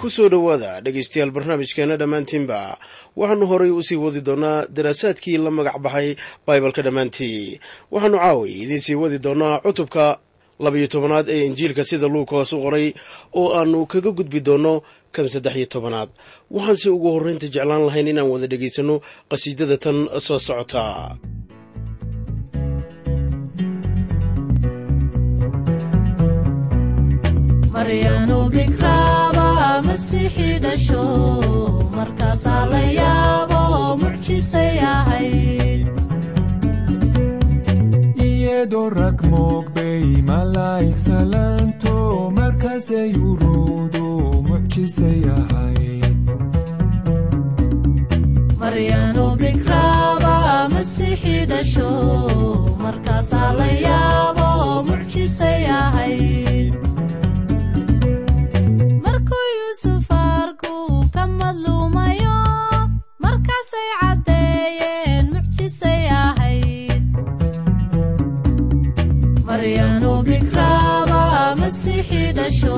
ku soo dhowaada dhegaystayaal barnaamijkeena dhammaantiinba waxaannu horay u sii wadi doonnaa daraasaadkii la magac baxay baibalka dhammaantii. Waxaannu caawi idiin sii wadi doonnaa cutubka labayo tobanaad ee injiilka sida luukaas u qoray oo aannu kaga gudbi doonno kan saddex iyo tobanaad. Waxaanse ugu horraynta jeclaan lahayn inaan wada dhegaysanno qhasiidada tan soo socota. Maryanu iyadoo rag moogbay malaa'ig salaanto markaasay uruudu mucjisay ahayd masiixii dhasho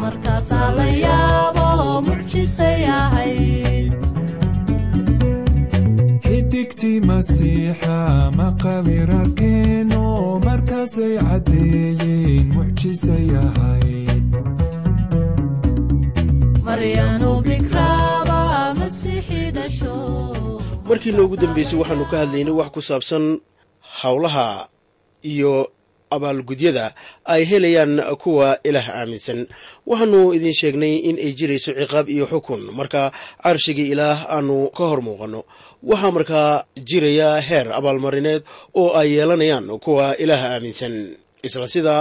markaasaa la yaabo mucjisay ahayd xidigtii masiixa maqabir arkeeno markaasay caddeeyeen mucjisay ahayd maryanu bikraaba masiixii dhasho markii noogu dambeysay waxaannu ka hadlaynay wax ku saabsan howlaha iyo abaalgudyada ay helayaan kuwa ilaah aaminsan. Waxaannu idiin sheegnay in ay jirayso ciqaab iyo xukun. Marka carshigii ilaah aanu ka hor muuqanno waxaa markaa jiraya heer abaalmarineed oo ay yeelanayaan kuwa ilaah aaminsan. Isla sida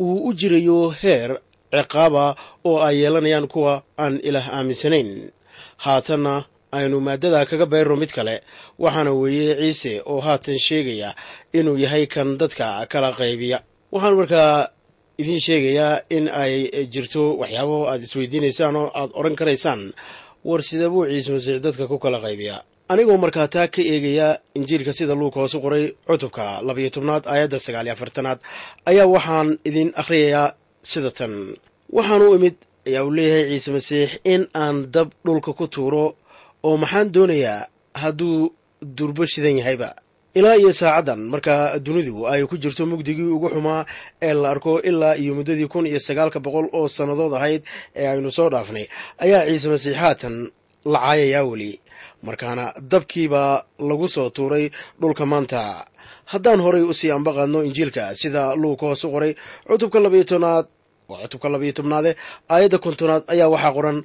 uu u jirayo heer ciqaaba oo ay yeelanayaan kuwa aan ilaah aaminsanayn. Haatanna aynu maaddada kaga beyrno mid kale waxaana weeye ciise oo haatan sheegaya inuu yahay kan dadka kala qaybiya. Waxaan markaa idiin sheegayaa in ay jirto waxyaabo aad isweydiinaysaan oo aad odhan karaysaan. War sida buu ciise masiix dadka ku kala qaybiya. Anigoo markaa taa ka eegaya injiilka sida luuka hoosu qoray cutubka labayo tobnaad aayadda sagaaliyo afartanaad ayaa waxaan idin akhriyayaa sida tan. Waxaan u imid ayaa uu leeyahay ciise masiix in aan dab dhulka ku tuuro oo maxaan doonayaa hadduu durbo shidan yahayba. Ilaa iyo saacaddan markaa dunidu ay ku jirto mugdigii ugu xumaa ee la arko ilaa iyo muddadii kun iyo sagaalka boqol oo sannadood ahayd ee aynu soo dhaafnay ayaa ciise masiix haatan la caayayaa weli. Markaana dabkiibaa lagu soo tuuray dhulka maanta. Haddaan horay u sii ambaqaadno injiilka sida luuka hoos u qoray cutubka labayo tobnaad waa cutubka labayo tobnaade aayadda kontonaad ayaa waxaa qoran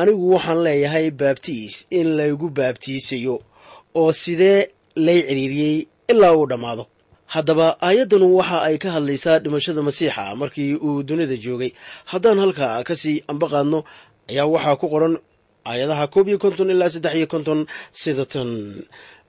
anigu waxaan leeyahay baabtiis in laygu baabtiisayo oo sidee lay cidhiiriyey ilaa uu dhammaado. Haddaba aayaddanu waxa ay ka hadlaysaa dhimashada masiixa markii uu dunida joogay. Haddaan halkaa ka sii ambaqaadno ayaa waxaa ku qoran aayadaha koob iyo konton ilaa saddex iyo konton sida tan.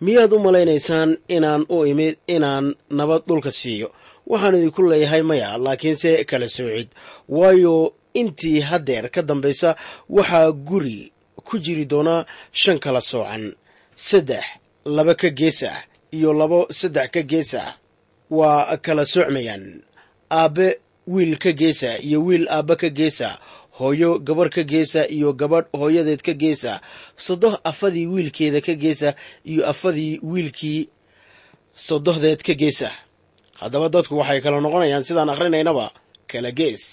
Miyaad u malaynaysaan inaan u imid inaan nabad dhulka siiyo waxaan idinku leeyahay maya laakiinse kala soocid waayo intii haddeer ka dambaysa waxaa guri ku jiri doonaa shan kala soocan. Saddex laba ka gees ah iyo labo saddex ka gees ah waa kala soocmayaan. Aabbe wiil ka geesa iyo wiil aabbe ka geesa. Hooyo gabarh ka geesa iyo gabadh hooyadeed ka geesa. Sodoh afadii wiilkeeda ka geesa iyo afadii wiilkii sodohdeed ka geesa haddaba dadku waxay kala noqonayaan sidaan akhrinaynaba kala gees.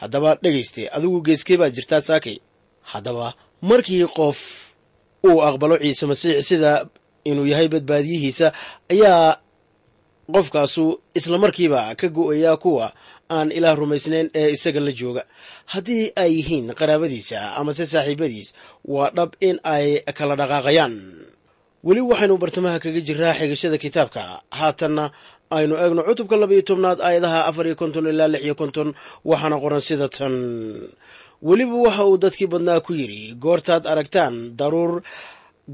Haddaba dhegayste adigu geeskee baad jirtaa saakay. Haddaba markii qof uu aqbalo ciise masiix sida inuu yahay badbaadiyihiisa ayaa qofkaasu isla markiiba ka go'ayaa kuwa aan ilaah rumaysnayn ee isaga la jooga. Haddii ay yihiin qaraabadiisa amase saaxiibadiis waa dhab in ay kala dhaqaaqayaan. Weli waxaynu bartamaha kaga jiraa xigashada kitaabka. Haatanna aynu eegno cutubka laba iyo tobnaad aayadaha afar iyo konton ilaa lix iyo konton waxaana qoran sida tan. Weliba waxa uu dadkii badnaa ku yidhi goortaad aragtaan daruur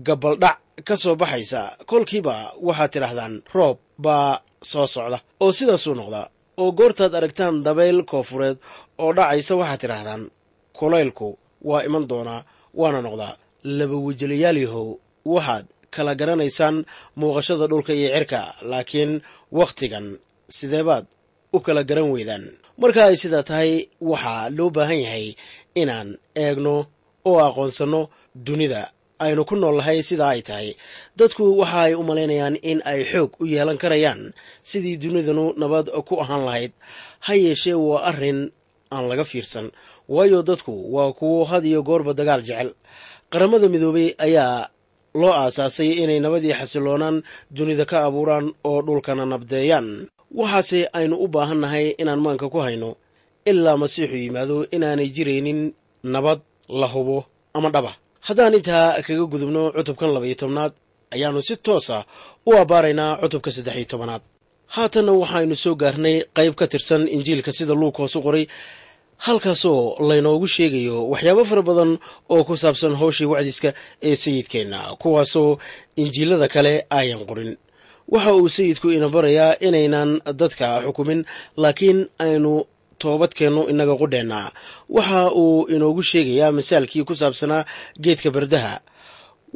gabaldhac ka soo baxaysa. Kolkiiba waxaad tidhaahdaan roob baa soo socda. Oo sidaasuu noqdaa oo goortaad aragtaan dabayl koofureed oo dhacaysa waxaad tidhaahdaan kulaylku waa iman doonaa waana noqdaa laba wejelayaal waxaad kala garanaysaan muuqashada dhulka iyo cirka laakiin wakhtigan sideebaad u kala garan weydaan. Marka ay sidaa tahay waxaa loo baahan yahay inaan eegno oo aqoonsanno dunida aynu ku nool nahay sidaa ay tahay. Dadku waxa ay u malaynayaan in ay xoog u yeelan karayaan sidii dunidanu nabad ku ahaan lahayd. Ha yeeshee waa arrin aan laga fiirsan waayo dadku waa kuwo had iyo goorba dagaal jecel. Qaramada midoobay ayaa loo aasaasay inay nabadii xasiloonaan dunida ka abuuraan oo dhulkana nabdeeyaan. Waxaase aynu u baahan nahay inaan maanka ku hayno ilaa masiixu yimaado inaanay jiraynin nabad la hubo ama dhaba. Haddaan intaa kaga gudubno cutubkan labaiyo tobnaad ayaannu si toosa u abbaaraynaa cutubka saddex iyo tobanaad. Haatanna waxaynu soo gaarnay qayb ka tirsan injiilka sida luuk hoosu qoray halkaasoo laynoogu sheegayo waxyaabo fara badan oo ku saabsan howshii wacdiska ee sayidkeenna kuwaasoo injiilada kale ayan qorin. Waxa uu sayidku ina barayaa inaynan dadka xukumin laakiin aynu toobadkeenno innaga qudheenna. Waxa uu inoogu sheegayaa masaalkii ku saabsanaa geedka bardaha.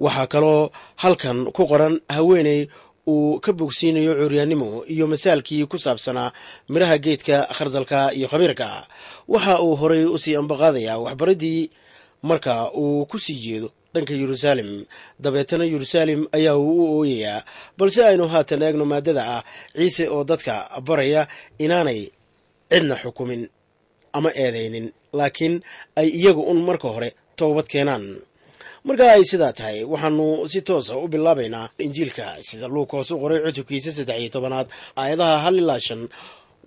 Waxaa kaloo halkan ku qoran haweeney uu ka bogsiinayo cuuryaannimo iyo masaalkii ku saabsanaa midhaha geedka khardalka iyo khamiirka waxa uu horay u sii ambaqaadayaa waxbaraddii marka uu ku sii jeedo dhanka yeruusaalem dabeetana yeruusaalem ayaa uu u ooyayaa balse aynu haatan eegno maaddada ah ciise oo dadka baraya inaanay cidna xukumin ama eedaynin laakiin ay iyagu un marka hore toobad keenaan marka ay sidaa tahay waxaanu si toosa u bilaabaynaa injiilka sida luuk hoos u qoray cutubkiisa saddex iyo tobanaad aayadaha hal ilaa shan.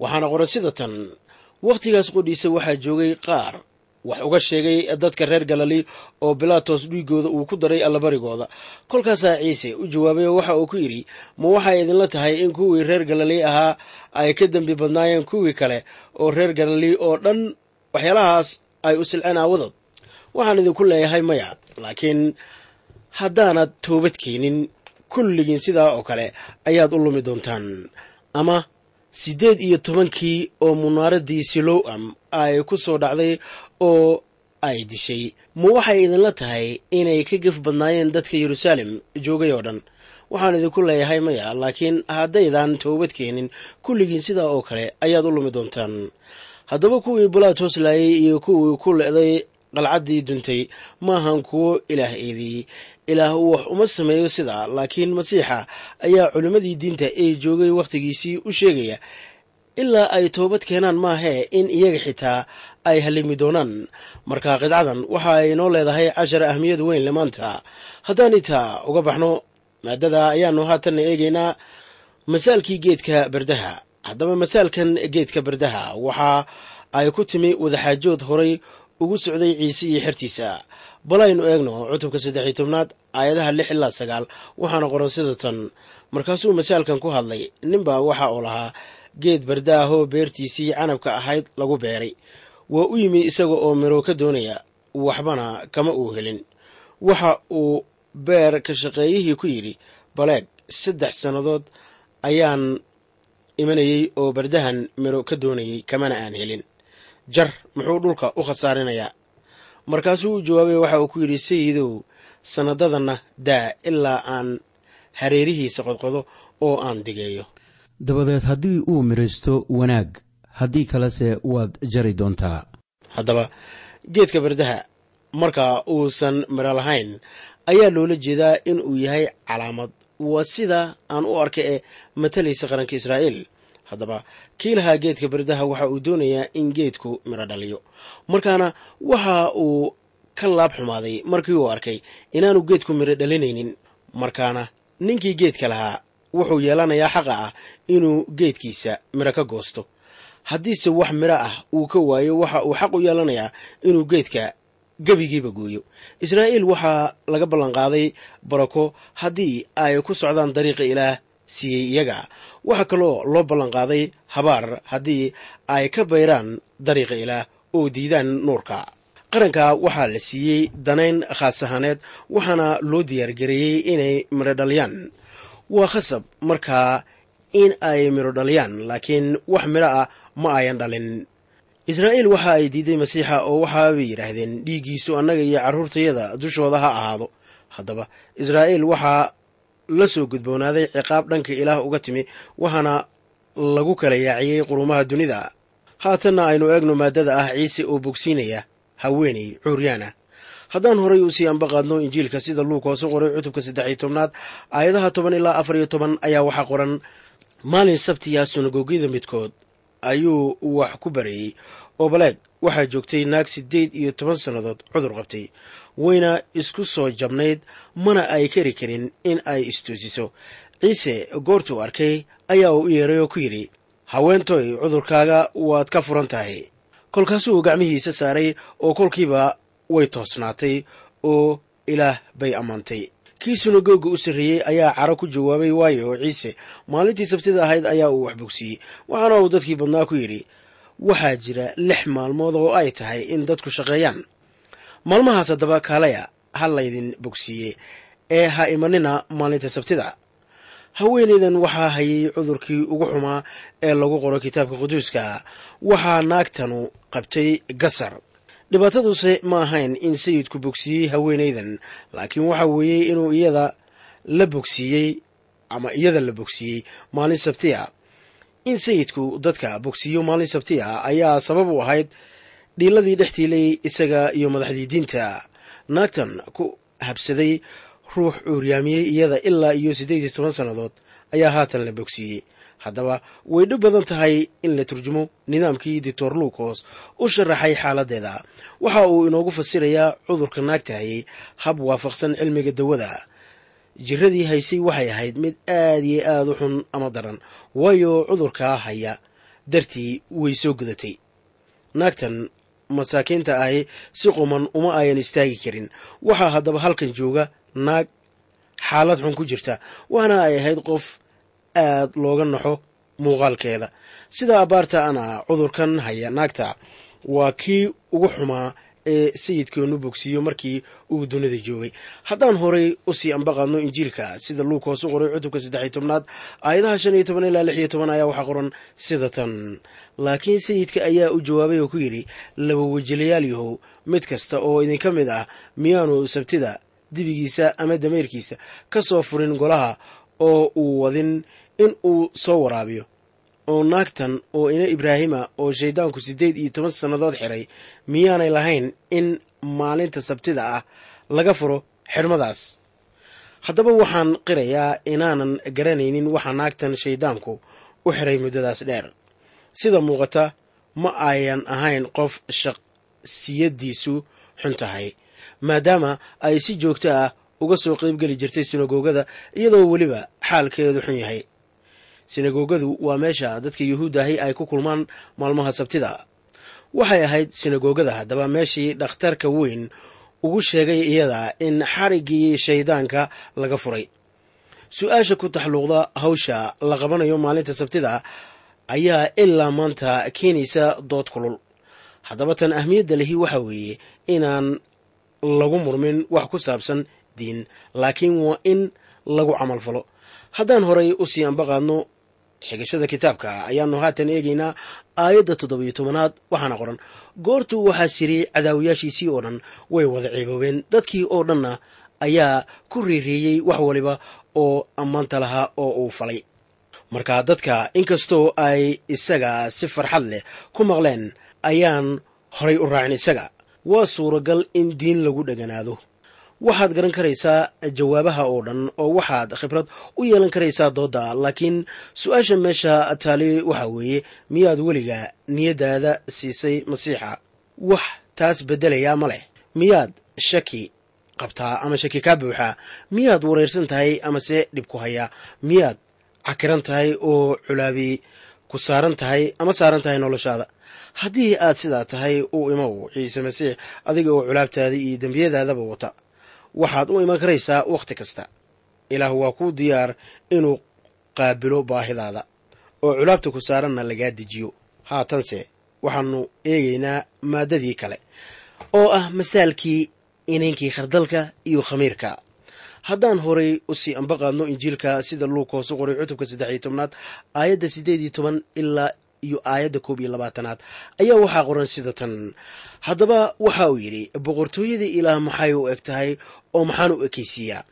Waxaana qoran sida tan. Wakhtigaas qodhiisa waxaa joogay qaar. Wax uga sheegay dadka reer galali oo bilaatos dhiigooda uu ku daray allabarigooda kolkaasaa ciise u jawaabay waxa uu ku yidhi ma waxay idinla tahay in kuwii reer galali ahaa ay ka dembi badnaayeen kuwii kale oo reer galali oo dhan? Waxyaalahaas ay u silceen aawadood waxaan idinku leeyahay maya laakiin haddaanad toobad keenin kulligiin sidaa oo kale ayaad u lumi doontaan. Ama siddeed iyo tobankii oo munaaraddii silowam ay ku soo dhacday oo ay dishay ma waxay idinla tahay inay ka gef badnaayeen dadka yeruusaalem joogay oo dhan? Waxaan idinku leeyahay maya laakiin haddaydan toobad keenin kulligiin sidaa oo kale ayaad u lumi doontaan. Haddaba kuwii bulaatos laayay iyo kuwii ku le'day qalcaddii duntay maahan kuwo ilaah eedeeyey ilaah uu wax uma sameeyo sidaa laakiin masiixa ayaa culimmadii diinta ee joogay wakhtigiisii u sheegaya ilaa ay toobad keenaan maahee in iyaga xitaa ay halimi doonaan. Marka qidcadan waxa ay noo leedahay cashar ahmiyad weyn le maanta. Haddaan intaa uga baxno maadada ayaannu haatanna eegaynaa masaalkii geedka bardaha haddaba masaalkan geedka bardaha waxa ay ku timi wadaxaajood horay ugu socday ciise iyo xertiisa. Bal aynu eegno cutubka saddex iyo tobnaad aayadaha lix ilaa sagaal waxaana qoran sida tan. Markaasuu masaalkan ku hadlay ninbaa waxa uu lahaa geed barda ahoo beertiisii canabka ahayd lagu beeray. Waa u yimi isaga oo miro ka doonaya waxbana kama uu helin. Waxa uu beer ka shaqeeyihii ku yidhi baleeg saddex sannadood ayaan imanayey oo bardahan miro ka doonayey kamana aan helin jar muxuu dhulka u khasaarinayaa. Markaasuu u jawaabay waxa uu ku yidhi sayidow sannadadanna daa ilaa aan hareerihiisa qodqodo oo aan digeeyo. Dabadeed haddii uu midhaysto wanaag. Haddii kalese waad jari doontaa. Haddaba geedka bardaha marka uusan midho lahayn ayaa loola jeedaa in uu yahay calaamad. Waa sida aan u arka ee matalaysa qaranka israa'iil haddaba kii lahaa geedka bardaha waxa uu doonayaa in geedku midho dhaliyo. Markaana waxa uu ka laab xumaaday markii uu arkay inaanu geedku midho dhalinaynin. Markaana ninkii geedka lahaa wuxuu yeelanayaa xaqa ah inuu geedkiisa midho ka goosto. Haddiise wax midho ah uu ka waayo waxa uu xaq u yeelanayaa inuu geedka gebigiiba gooyo. Israa'iil waxaa laga ballanqaaday barako haddii ay ku socdaan dariiqa ilaah siiyey iyaga. Waxaa kaloo loo ballanqaaday habaar haddii ay ka bayraan dariiqa ilaah oo diidaan nuurka. Qaranka waxaa la siiyey danayn khaas ahaaneed waxaana loo diyaargareeyey inay midho dhaliyaan. Waa khasab markaa in ay midho dhaliyaan laakiin wax midho ah ma ayan dhalin. Israa'iil waxa ay diiday masiixa oo waxaabay yidhaahdeen dhiiggiisu annaga iyo carruurtayada dushooda ha ahaado. Haddaba israa'iil waxaa la soo gudboonaaday ciqaab dhanka ilaah uga timi waxaana lagu kala yaaciyey qurumaha dunida. Haatanna aynu eegno maaddada ah ciise oo bogsiinaya haweeney cuuryaana haddaan horay u sii ambaqaadno injiilka sida luug hoose qoray cutubka saddex iyo tobnaad aayadaha toban ilaa afar iyo toban ayaa waxaa qoran maalin sabtiya sunagogyada midkood ayuu wax ku bareeyey oo baleeg waxaa joogtay naag siddeed iyo toban sannadood cudur qabtay wayna isku soo jabnayd mana ay kari karin in ay istoosiso ciise goortuu arkay ayaa uu u yeeray oo ku yidhi haweentoy cudurkaaga waad ka furan tahay. Kolkaasuu gacmihiisa saaray oo kolkiiba way toosnaatay oo ilaah bay ammaantay. Kii sunagoga u sarreeyey ayaa caro ku jawaabay waayo ciise maalintii sabtida ahayd ayaa uu wax bogsiiyey. Waxaana uu dadkii badnaa ku yidhi waxaa jira lix maalmood oo ay tahay in dadku shaqeeyaan maalmahaas haddaba kaalaya ha laydin bogsiiye ee ha imanina maalinta sabtida. Haweenaydan waxaa hayay cudurkii ugu xumaa ee lagu qoro kitaabka quduuska. Waxaa naagtanu qabtay gasar. Dhibaataduse ma ahayn in sayidku bogsiiyey haweenaydan laakiin waxa weeyey inuu iyada la bogsiiyey ama iyada la bogsiiyey maalin sabtiya. In sayidku dadka bogsiiyo maalin sabtiya ayaa sabab u ahayd dhiiladii dhex tiilay isaga iyo madaxdii diinta. Naagtan ku habsaday ruux cuuryaamiyey iyada ilaa iyo siddeed iyo toban sannadood ayaa haatan la bogsiiyey haddaba way dhib badan tahay in la turjumo nidaamkii doctor luukos u sharaxay xaaladdeeda waxa uu inoogu fasirayaa cudurka naagta hayay hab waafaqsan cilmiga dawada. Jiradii haysay waxay ahayd mid aad iyo aad u xun ama daran waayo cudurkaa haya dartii way soo gudatay. Naagtan masaakiinta ahi si quman uma ayan istaagi karin. Waxaa haddaba halkan jooga naag xaalad xun ku jirta waana ay ahayd qof aad looga naxo muuqaalkeeda. Sida abaarta ana cudurkan haya naagta waa kii ugu xumaa ee sayidkeenu bogsiiyo markii uu dunida joogay. Haddaan horay u sii ambaqaadno injiilka sida luuk hoos u qoray cutubka saddexiyo tobnaad aayadaha shan iyo toban ilaa lix iyo toban ayaa waxaa qoran sida tan laakiin sayidka ayaa u jawaabay oo ku yidhi laba wejelayaal yahow mid kasta oo idinka mid ah miyaanu sabtida dibigiisa ama dameerkiisa ka soo furin golaha oo uu wadin in uu soo waraabiyo. Oo naagtan oo ina ibraahima oo shayddaanku siddeed iyo toban sannadood xiray miyaanay lahayn in maalinta sabtida ah laga furo xidhmadaas haddaba waxaan qirayaa inaanan garanaynin waxa naagtan shayddaanku u xiray muddadaas dheer sida muuqata ma ayan ahayn qof shaqsiyaddiisu xun tahay maadaama ay si joogto ah uga soo qaybgeli jirtay sinagoogada iyadoo weliba xaalkeedu xun yahay. Sinagoogadu waa meesha dadka yuhuud ahi ay ku kulmaan maalmaha sabtida. Waxay ahayd sinagoogada haddaba meeshii dhakhtarka weyn ugu sheegay iyada in xariggii shayddaanka laga furay. Su'aasha ku taxluuqda hawsha la qabanayo maalinta sabtida ayaa ilaa maanta keenaysa dood kulul. Haddaba tan ahmiyadda lehi waxa weeye inaan lagu murmin wax ku saabsan diin laakiin waa in lagu camal falo. Haddaan horay u sii ambaqaadno xigashada kitaabka ayaannu haatan eegaynaa aayadda toddobiyo tobanaad waxaana qoran goortuu waxaa siriyey cadaawayaashiisii oo dhan way wada ciiboobeen. Dadkii oo dhanna ayaa ku reereeyey wax waliba oo ammaanta lahaa oo uu falay marka dadka inkastoo ay isaga si farxad leh ku maqleen ayaan horay u raacin isaga. Waa suuragal in diin lagu dheganaado. Waxaad garan karaysaa jawaabaha oo dhan oo waxaad khibrad u yeelan karaysaa doodda laakiin su'aasha meesha taali waxa weeye miyaad weliga niyaddaada siisay masiixa? Wax taas beddelayaa ma leh. Miyaad shaki qabtaa ama shaki kaa buuxaa miyaad wareersan tahay amase dhib ku hayaa miyaad cakiran tahay oo culaabi ku saaran tahay ama saaran tahay noloshaada. Haddii aad sidaa tahay uu imow ciise masiix adiga oo culaabtaada iyo dembiyadaadaba wata waxaad u iman karaysaa wakhti kasta. Ilaah waa kuu diyaar inuu qaabilo baahidaada oo culaabta ku saaranna lagaa dejiyo. Haatanse waxaannu eegaynaa maaddadii kale oo ah masaalkii ininkii khardalka iyo khamiirka haddaan horay u sii amba qaadno injiilka sida luug hoosu qoray cutubka saddex iyo tobnaad aayadda siddeed iyo toban ilaa iyo aayadda koob iyo labaatanaad ayaa waxaa qoran sida tan. Haddaba waxa uu yidhi boqortooyadii ilaah maxay u eg tahay oo maxaan u ekaysiiyaa?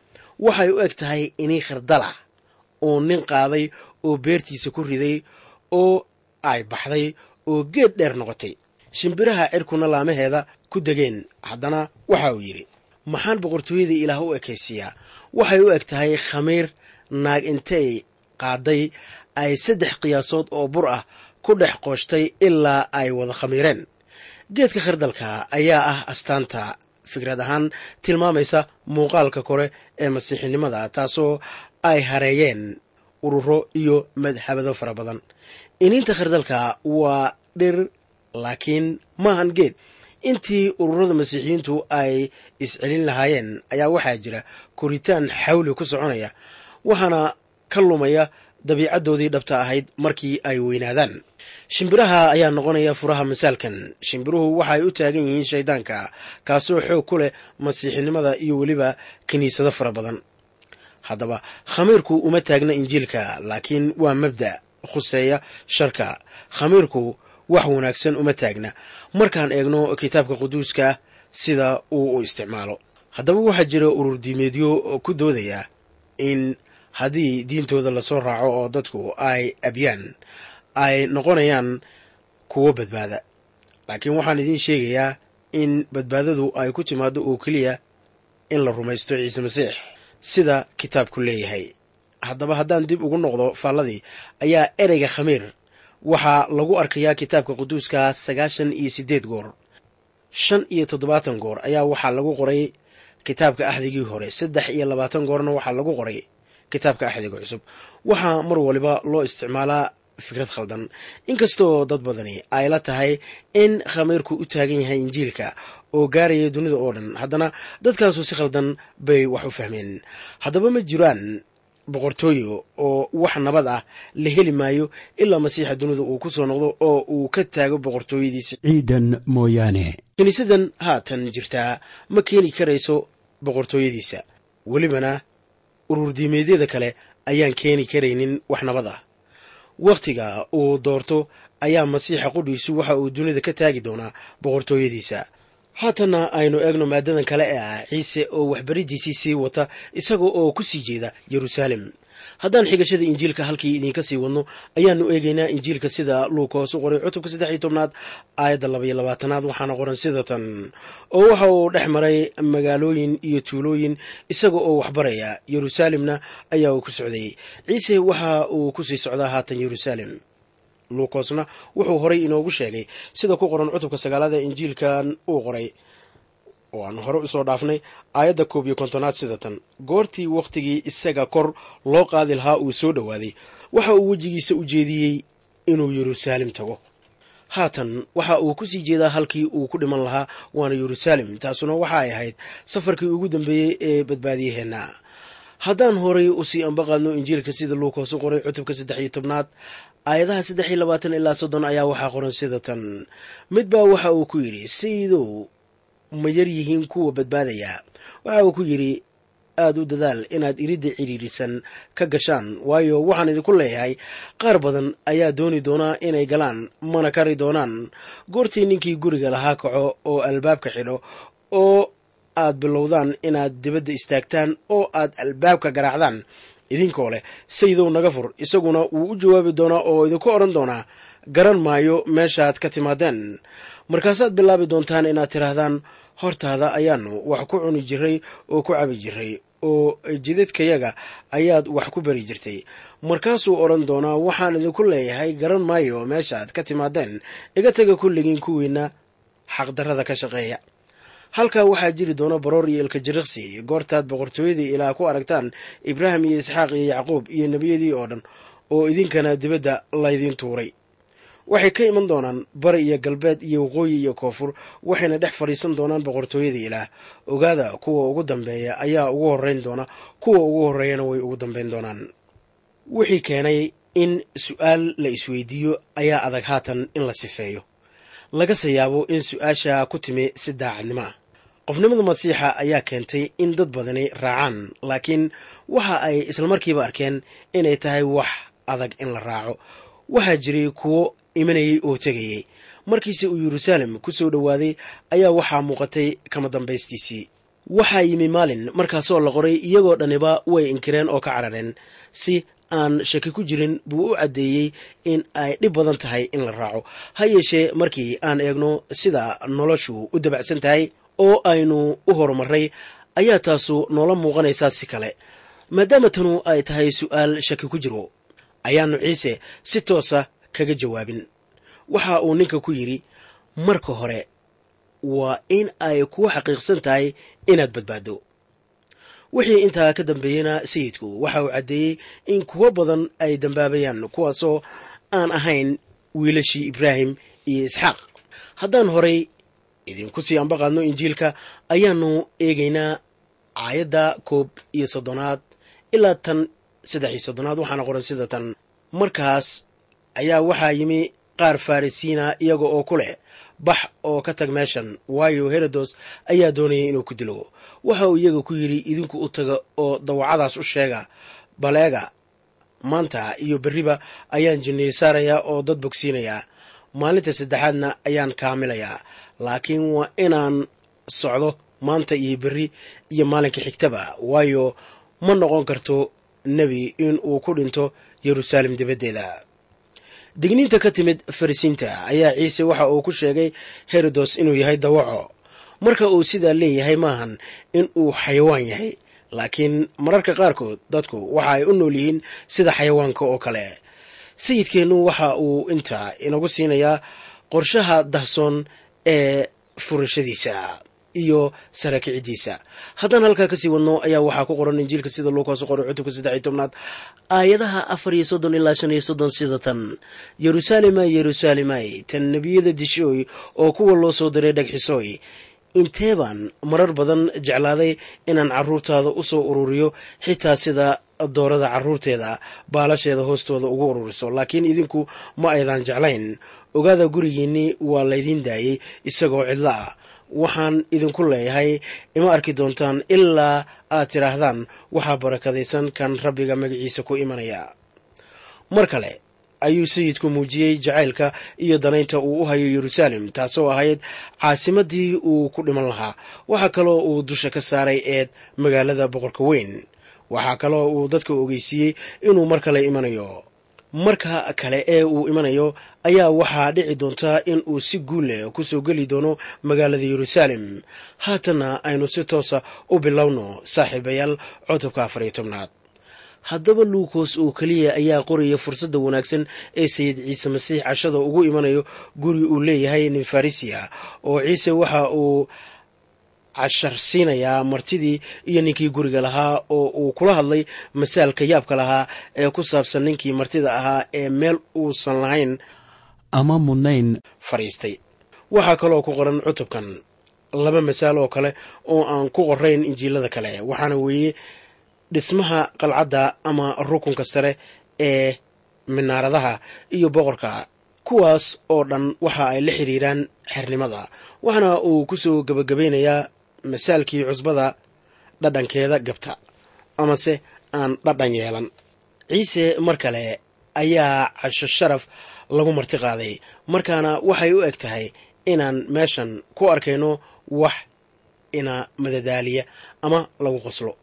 Waxay u eg tahay inii khardala oo nin qaaday oo beertiisa ku riday oo ay baxday oo geed dheer noqotay. Shimbiraha cirkuna laamaheeda ku degeen. Haddana waxa uu yidhi maxaan boqortooyadii ilaah u ekaysiiyaa waxay u eg tahay khamiir naag intay qaaday ay saddex qiyaasood oo bur ah ku dhex qooshtay ilaa ay wada khamiireen. Geedka khardalka ayaa ah astaanta fikrad ahaan tilmaamaysa muuqaalka kore ee masiixinimada taasoo ay hareeyeen ururo iyo madhabado fara badan iniinta khardalka waa dhir laakiin maahan geed intii ururada masiixiyiintu ay iscelin lahaayeen ayaa waxaa jira koritaan xawli ku soconaya waxaana ka lumaya dabiicaddoodii dhabta ahayd markii ay weynaadaan. Shimbiraha ayaa noqonaya furaha masaalkan shimbiruhu waxaay u taagan yihiin shayddaanka kaasoo xoog ku leh masiixinimada iyo weliba kiniisado fara badan. Haddaba khamiirku uma taagna injiilka laakiin waa mabda khuseeya sharka. Khamiirku wax wanaagsan uma taagna markaan eegno kitaabka quduuska sida uu u isticmaalo. Haddaba waxaa jira urur diimeedyo ku doodaya in haddii diintooda la soo raaco oo dadku ay abyaan ay noqonayaan kuwo badbaada. Laakiin waxaan idiin sheegayaa in badbaadadu ay ku timaado oo keliya in la rumaysto ciise masiix sida kitaabku leeyahay. Haddaba haddaan dib ugu noqdo faalladii ayaa ereyga khamiir waxaa lagu arkayaa kitaabka quduuska sagaashan iyo siddeed goor. Shan iyo toddobaatan goor ayaa waxaa lagu qoray kitaabka axdigii hore. Saddex iyo labaatan goorna waxaa lagu qoray kitaabka axdiga cusub. Waxaa mar waliba loo isticmaalaa fikrad khaldan. Inkastoo dad badani ay la tahay in khamiirku u taagan yahay injiilka oo gaaraya dunida oo dhan haddana dadkaasu si khaldan bay wax u fahmeen. Haddaba ma jiraan boqortooyo oo wax nabad ah la heli maayo ilaa masiixa dunida uu ku soo noqdo oo uu ka taago boqortooyadiisa. ciidan mooyaane. Kiniisadan haatan jirtaa ma keeni karayso boqortooyadiisa. Welibana ururdiimeedyada kale ayaan keeni karaynin wax nabad ah. Wakhtiga uu doorto ayaa masiixa qudhiisu waxa uu dunida ka taagi doonaa boqortooyadiisa haatanna aynu eegno maadadan kale ee ah ciise oo waxbariddiisii sii wata isaga oo ku sii jeeda yeruusaalem haddaan xigashada injiilka halkii idinka sii wadno ayaanu eegaynaa injiilka sida luuka u qoray cutubka saddex iyo tobnaad aayadda labaiyo labaatanaad waxaana qoran sida tan. Oo waxa uu dhex maray magaalooyin iyo tuulooyin isaga oo waxbaraya yeruusaalemna ayaa uu ku socday. Ciise waxa uu ku sii socdaa haatan yeruusaalem luukosna wuxuu horay inoogu sheegay sida ku qoran cutubka sagaalada injiilkan uu qoray. Oo aan hore u soo dhaafnay aayadda koob iyo kontonaad sida tan. Goortii wakhtigii isaga kor loo qaadi lahaa uu soo dhowaaday waxa uu wejigiisa u jeediyey inuu yeruusaalem tago. Haatan waxa uu ku sii jeedaa halkii uu ku dhiman lahaa waana yeruusaalem. Taasuna waxa ay ahayd safarkii ugu dambeeyey ee badbaadiyaheenna. Haddaan horay u sii ambaqaadno injiilka sida luukas u qoray cutubka saddex iyo tobnaad aayadaha saddex iyo labaatan ilaa soddon ayaa waxaa qoran sida tan. Mid baa waxa uu ku yidhi sayidow ma yar yihiin kuwa badbaadaya. Waxa uu ku yidhi aada u dadaal inaad iridda cidhiirisan ka gashaan waayo waxaan idinku leeyahay qaar badan ayaa dooni doonaa inay galaan mana kari doonaan. Goortii ninkii guriga lahaa kaco oo albaabka xidho oo aad bilowdaan inaad dibadda istaagtaan oo aad albaabka garaacdaan idinkoo leh sayidow naga fur isaguna wuu u jawaabi doonaa oo idinku odhan doonaa garan maayo meeshaad ka timaadeen. Markaasaad bilaabi doontaan inaad tidhaahdaan hortaada ayaanu wax ku cuni jiray oo ku cabi jiray oo jidadkayaga ayaad wax ku bari jirtay. Markaasuu odhan doonaa waxaan idinku leeyahay garan maayo meeshaaad ka timaadeen. Iga taga kulligiin kuwiinna xaqdarrada ka shaqeeya halkaa waxaa jiri doona baroor iyo ilkajiriqsi goortaad boqortooyadii ilaah ku aragtaan ibraahim iyo isxaaq iyo yacquub iyo nebiyadii oo dhan oo idinkana dibadda laydiin tuuray. Waxay ka iman doonaan bari iyo galbeed iyo waqooyi iyo koonfur waxayna dhex fadhiisan doonaan boqortooyadii ilaah. Ogaada kuwa ugu dambeeya ayaa ugu horrayn doona kuwa ugu horreeyana way ugu dambayn doonaan. Wixii keenay in su'aal la isweydiiyo ayaa adag haatan in la sifeeyo. Lagase yaabo in su'aasha ku timi si daacadnimo ah qofnimada masiixa ayaa keentay in dad badani raacaan laakiin waxa ay islamarkiiba arkeen inay tahay wax adag in la raaco. Waxaa jiray kuwo imanayay oo tegayay. Markiise uu yeruusaalem ku soo dhowaaday ayaa waxaa muuqatay kama dambaystiisii. Waxaa yimi maalin markaasoo la qoray iyagoo dhaniba way inkireen oo ka carareen si aan shaki ku jirin buu u caddeeyey in ay dhib badan tahay in la raaco. Ha yeeshee markii aan eegno sida noloshu u dabacsan tahay oo aynu u horumarray ayaa taasu noola muuqanaysaa si kale. Maadaama tanu ay tahay su'aal shaki ku jiro. Ayaannu ciise si toosa kaga jawaabin. Waxa uu ninka ku yidhi marka hore waa in ay kuwa xaqiiqsan tahay inaad badbaaddo. Wixii intaa ka dambeeyeyna sayidku waxa uu caddeeyey in kuwo badan ay dambaabayaan kuwaasoo aan ahayn wiilashii ibraahim iyo isxaaq. Haddaan horay idinku sii ambaqaadno injiilka ayaannu eegaynaa aayadda koob iyo soddonaad ilaa tan saddex iyo soddonaad waxaana qoran sida tan. Markaas ayaa waxaa yimi qaar farrisiina iyaga oo ku leh bax oo ka tag meeshan waayo herodos ayaa doonayay inuu ku dilo waxa uu iyaga ku yidhi idinku u taga oo dawacadaas u sheega baleega maanta iyo berriba ayaan jinniy oo dad bogsiinayaa maalinta saddexaadna ayaan kaamilayaa. Laakiin waa inaan socdo maanta iyo berri iyo maalinka xigtaba waayo ma noqon karto nebi in uu ku dhinto yeruusaalem dibaddeeda digniinta ka timid farisiinta ayaa ciise waxa uu ku sheegay herodos inuu yahay dawaco marka uu sidaa leeyahay maahan in uu xayawaan yahay laakiin mararka qaarkood dadku waxa ay u nool yihiin sida xayawaanka oo kale sayidkeennu waxa uu intaa inagu siinayaa qorshaha dahsoon ee furashadiisa iyo saraakiciddiisa. Haddaan halkaa ka sii wadno ayaa waxaa ku qoran injiilka sida luukasu qoray cutubka saddex iyo tobnaad aayadaha afar iyo soddon ilaa shan iyo soddon sida tan. Yeruusaalemay yeruusaalemay tan nebiyada dishooy oo kuwa loo soo diray dhagxisooy intee baan marar badan jeclaaday inaan carruurtaada u soo ururiyo xitaa sida doorada carruurteeda baalasheeda hoostooda ugu ururiso. Laakiin idinku ma aydan jeclayn. Ogaada gurigiinnii waa laydiin daayey isagoo cidlo ah. Waxaan idinku leeyahay ima arki doontaan ilaa aad tidhaahdaan waxaa barakadaysan kan rabbiga magaciisa ku imanaya. Mar kale ayuu sayidku muujiyey jacaylka iyo danaynta uu u hayo yeruusaalem taasoo ahayd caasimaddii uu ku dhiman lahaa. Waxaa kaloo uu dusha ka saaray eed magaalada boqorka weyn. Waxaa kaloo uu dadka ogeysiiyey inuu mar kale imanayo. Marka kale ee uu imanayo ayaa waxaa dhici doontaa in uu si guulleh ku soo geli doono magaalada yeruusaalem haatanna aynu si toosa u bilowno saaxiibayaal cutubka afar iyo tobnaad haddaba luukos oo keliya ayaa qoraya fursadda wanaagsan ee sayid ciise masiix cashada ugu imanayo guri uu leeyahay nin farisiya oo ciise waxa uu cashar siinayaa martidii iyo ninkii guriga lahaa oo uu kula hadlay masaalka yaabka lahaa ee ku saabsan ninkii martida ahaa ee meel uusan lahayn ama mudnayn fadhiistay waxaa kaloo ku qoran cutubkan laba masaal oo kale oo aan ku qorayn injiilada kale waxaana weeye dhismaha qalcadda ama rukunka sare ee minaaradaha iyo boqorka kuwaas oo dhan waxa ay la xiriiraan xernimada waxaana uu ku soo gebagabaynayaa masaalkii cusbada dhadhankeeda gabta amase aan dhadhan yeelan. Ciise mar kale ayaa casho sharaf lagu marti qaaday markaana waxay u eg tahay inaan meeshan ku arkayno wax ina madadaaliya ama lagu qoslo.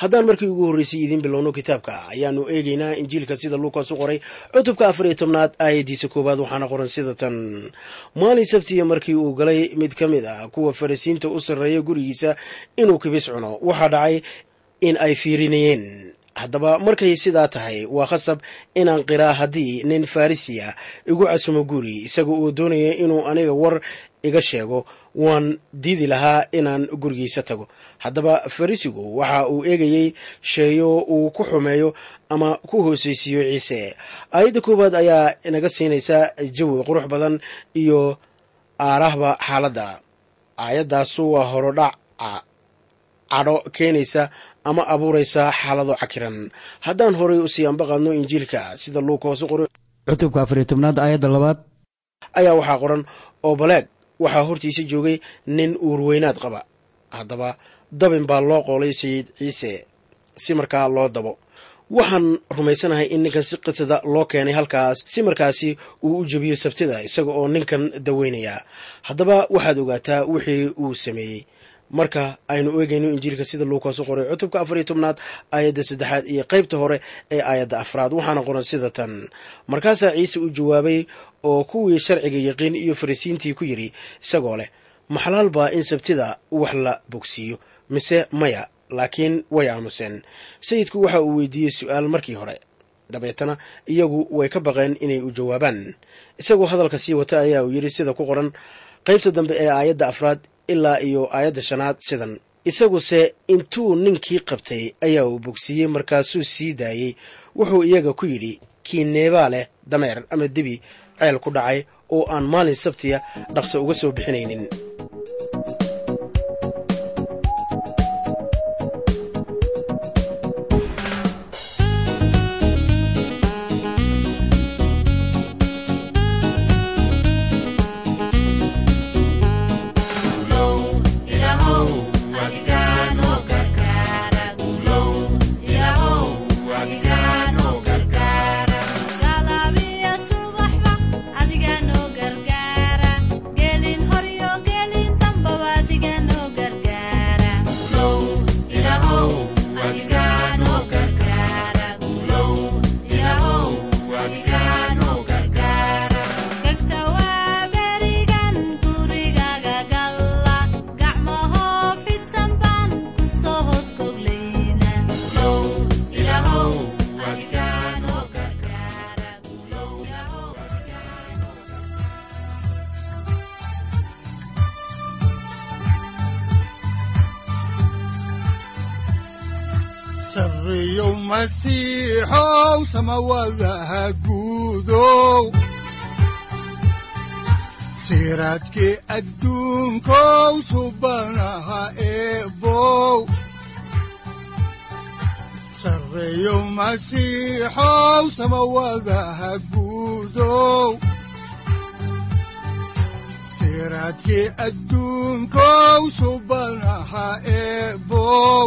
Haddaan markii ugu horreysay idiin bilowno kitaabka ayaanu eegaynaa injiilka sida luukas u qoray cutubka afar iyo tobnaad aayaddiisa koowaad waxaana qoran sida tan. Maalin sabtiya markii uu galay mid ka mid ah kuwa farisiinta u sarreeya gurigiisa inuu kibis cuno waxaa dhacay in ay fiirinayeen. Haddaba markay sidaa tahay waa khasab inaan qiraa haddii nin farisiya igu casumo guri isaga uu doonaya inuu aniga war iga sheego waan diidi lahaa inaan gurigiisa tago. Haddaba farisigu waxa uu eegayey sheeyo uu ku xumeeyo ama ku hoosaysiiyo ciise. Aayadda koowaad ayaa inaga siinaysa jawi qurux badan iyo aarahba xaaladda. Aayaddaasu waa horodhaca cadho keenaysa ama abuuraysa xaalado cakiran. Haddaan horay u sii ambaqaadno injiilka sida luuka hoose qoro cutubka afariyo tobnaad aayadda labaad. ayaa waxaa qoran oo baleeg waxaa hortiisa joogay nin uurweynaad qaba. Haddaba dabin baa loo qoolay sayid ciise si markaa loo dabo. Waxaan rumaysanahay in ninkan si qisada loo keenay halkaas si markaasi uu u jebiyo sabtida isaga oo ninkan daweynaya. Haddaba waxaad ogaataa wixii uu sameeyey. Marka aynu eegayno injiilka sida luukas u qoray cutubka afar iyo tobnaad aayadda saddexaad iyo qaybta hore ee aayadda afraad. Waxaana qoran sida tan. Markaasaa ciise u jawaabay oo kuwii sharciga yaqiin iyo farisiintii ku yidhi isagoo leh maxlaal baa in sabtida wax la bogsiiyo mise maya laakiin way aamuseen. Sayidku waxa uu weydiiyey su'aal markii hore. Dabeetana iyagu way ka baqeen inay u jawaabaan. Isagoo hadalka sii wata ayaa uu yidhi sida ku qoran qaybta dambe ee aayadda afraad ilaa iyo aayadda shanaad sidan. Isaguse intuu ninkii qabtay ayaa uu bogsiiyey markaasuu sii daayey. Wuxuu iyaga ku yidhi kii neebaa leh dameer ama debi ceel ku dhacay oo aan maalin sabtiya dhaqso uga soo bixinaynin masiixow samawadaha guudow siraadkii adduunkow subanaha eebow sarreeyow masiixow samawadaha guudow siraadkii adduunkow subanaha eebow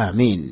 aamiin